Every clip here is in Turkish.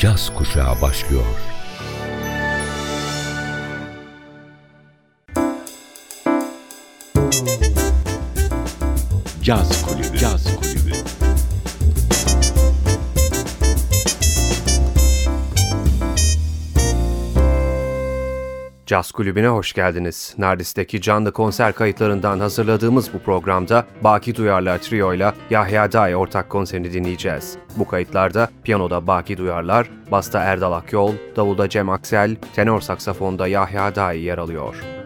caz kuşağı başlıyor. Caz Kulübü. Caz Kulübü. Caz Kulübü'ne hoş geldiniz. Nardis'teki canlı konser kayıtlarından hazırladığımız bu programda Baki Duyarlar Trio ile Yahya Day ortak konserini dinleyeceğiz. Bu kayıtlarda piyanoda Baki Duyarlar, basta Erdal Akyol, davulda Cem Aksel, tenor saksafonda Yahya Day yer alıyor.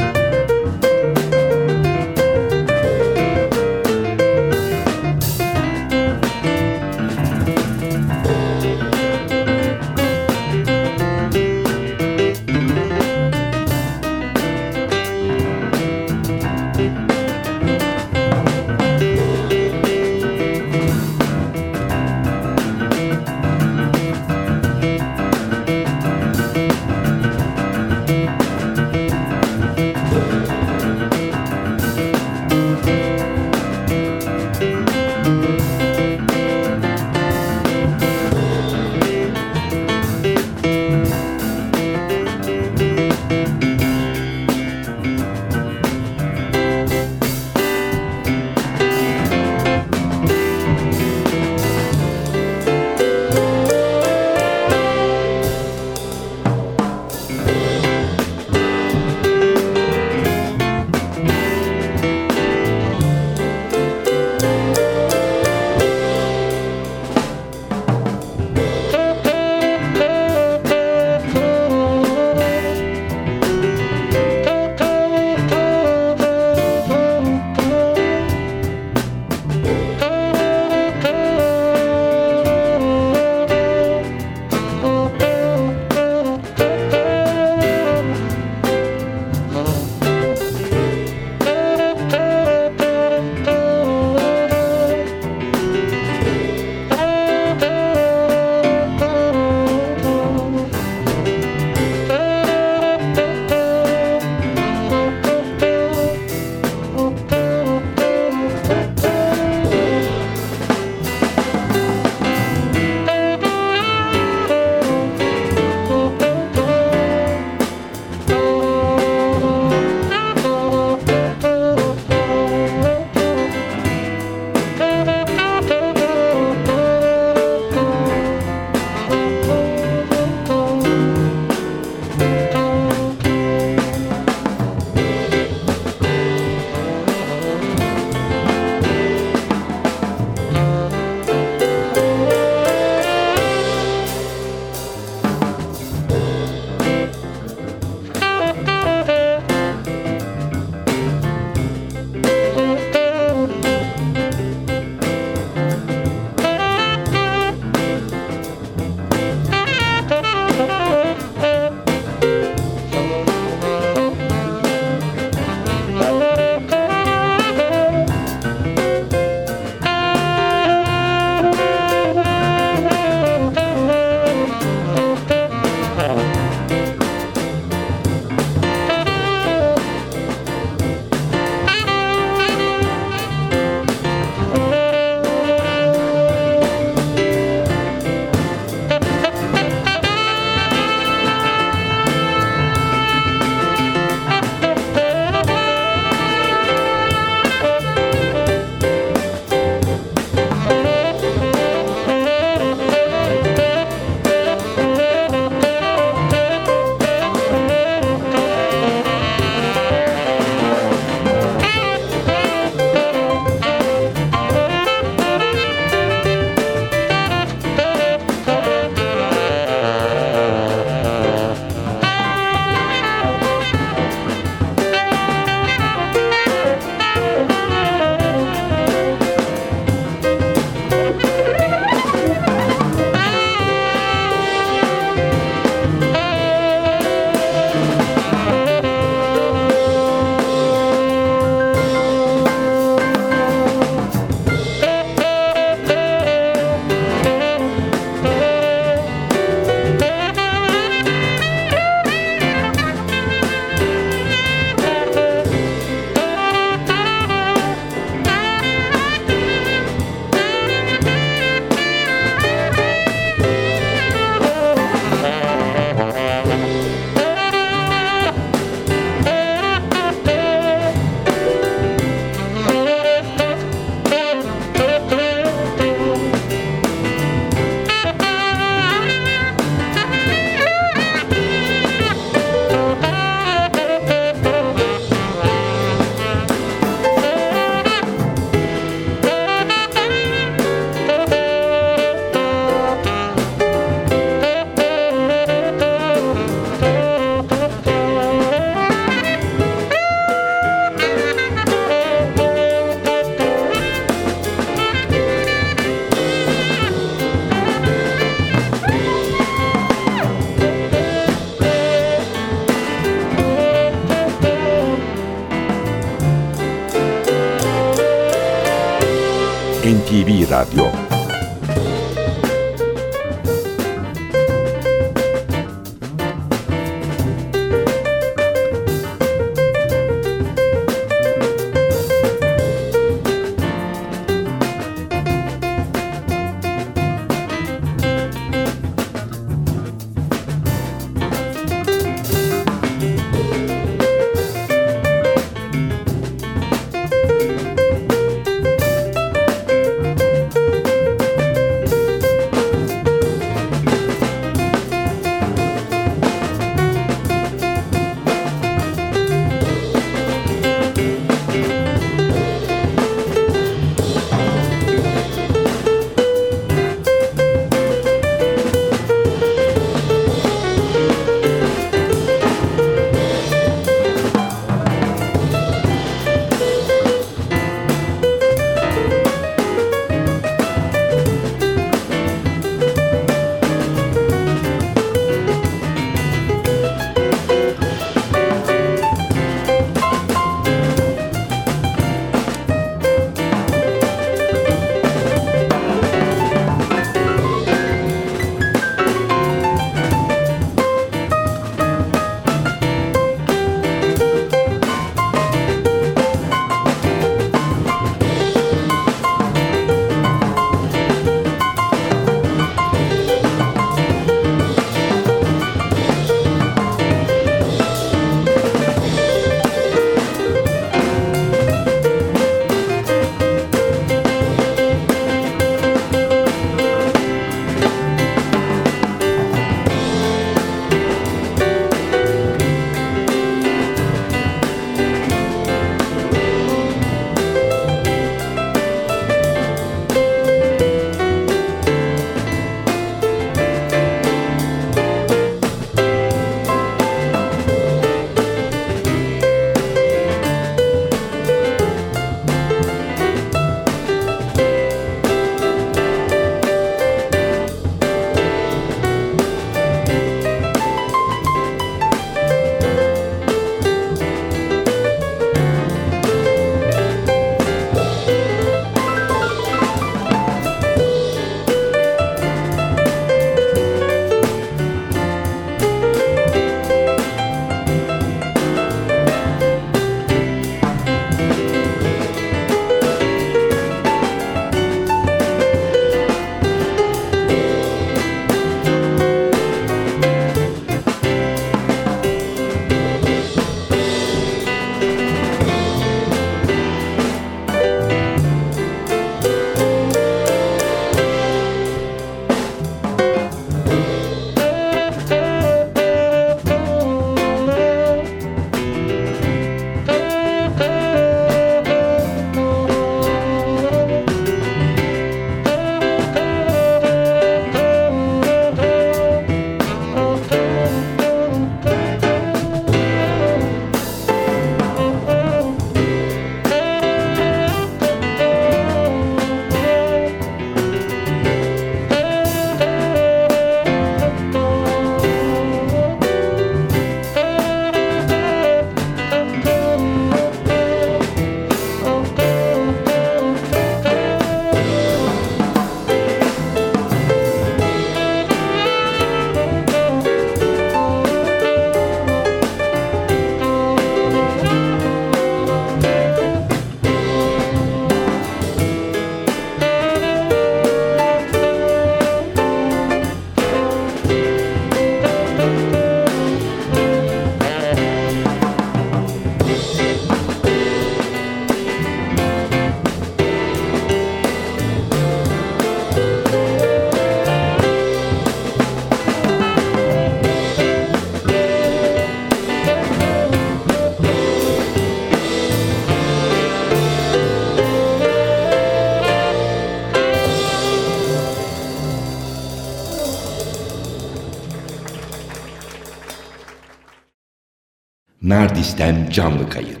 Canlı kayıt.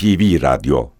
NTV Radyo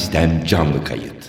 Nardis'ten canlı kayıt.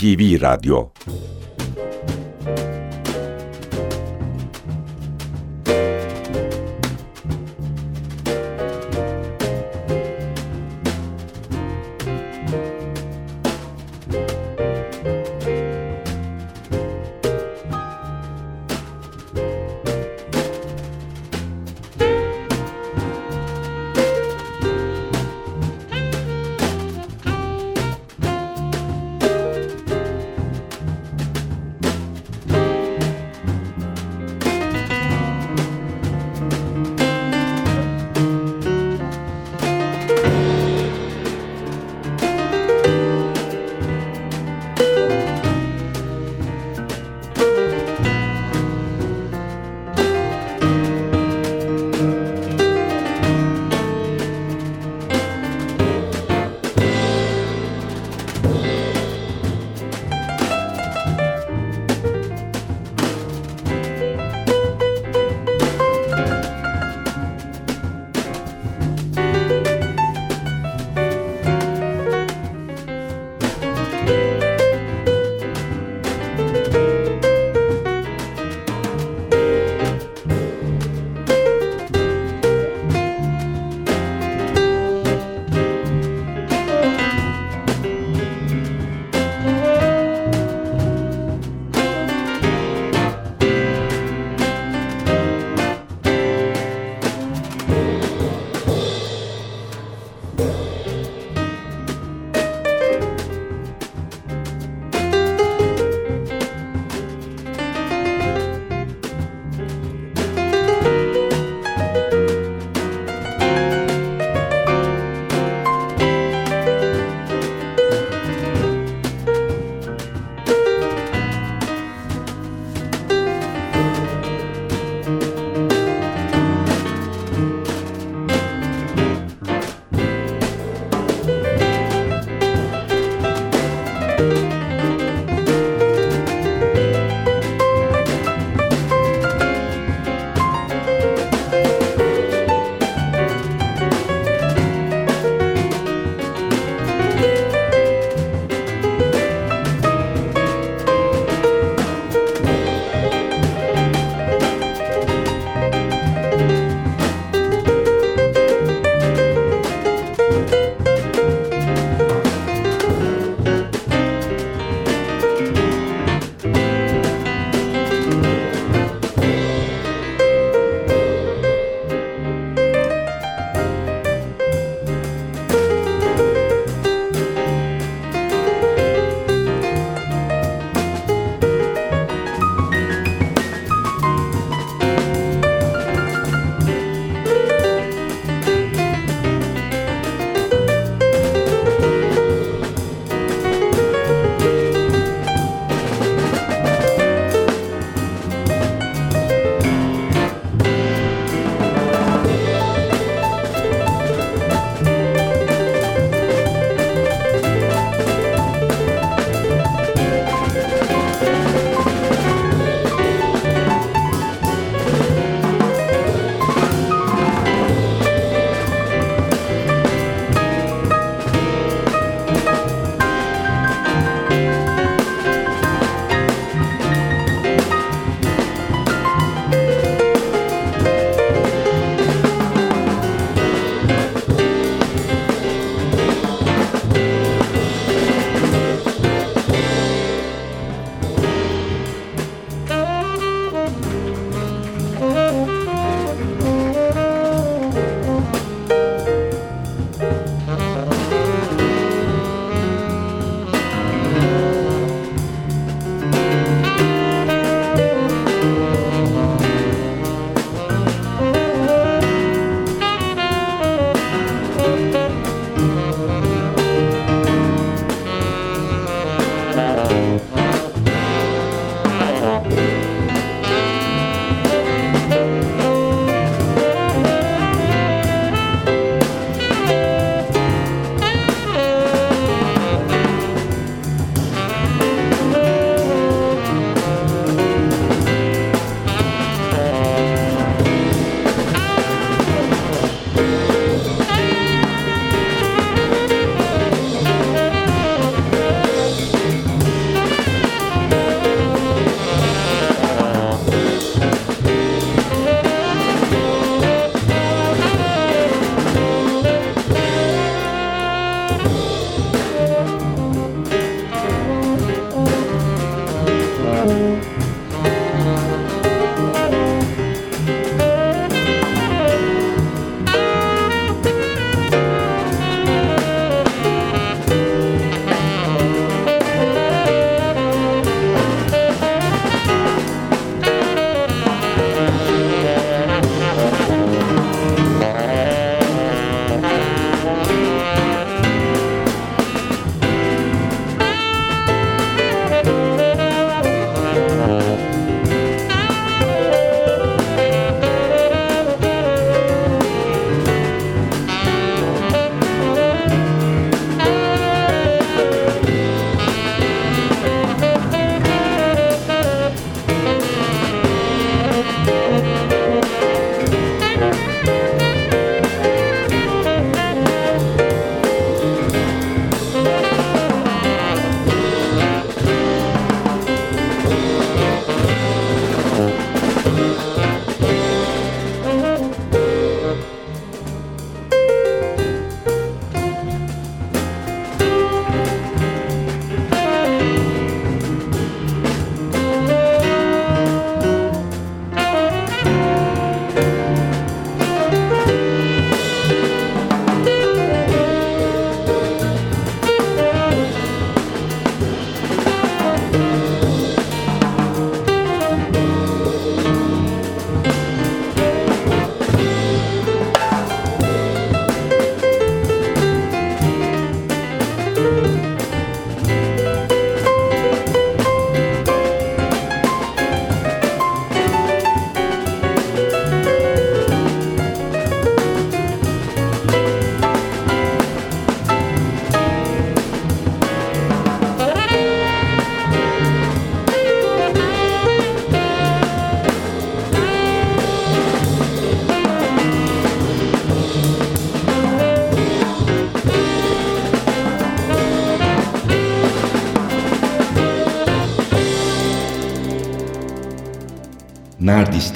NTV Radyo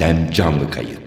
Nardis'ten canlı kayıt.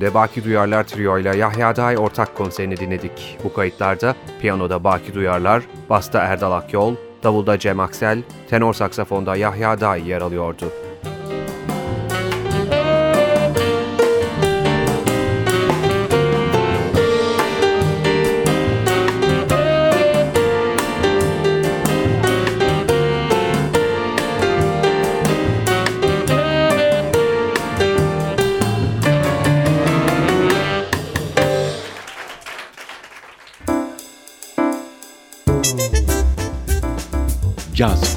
Caz Kulübü'nde Baki Duyarlar Trio ile Yahya Day ortak konserini dinledik. Bu kayıtlarda piyanoda Baki Duyarlar, basta Erdal Akyol, davulda Cem Aksel, tenor saksafonda Yahya Day yer alıyordu. Caz Kulübü. Caz Kulübü.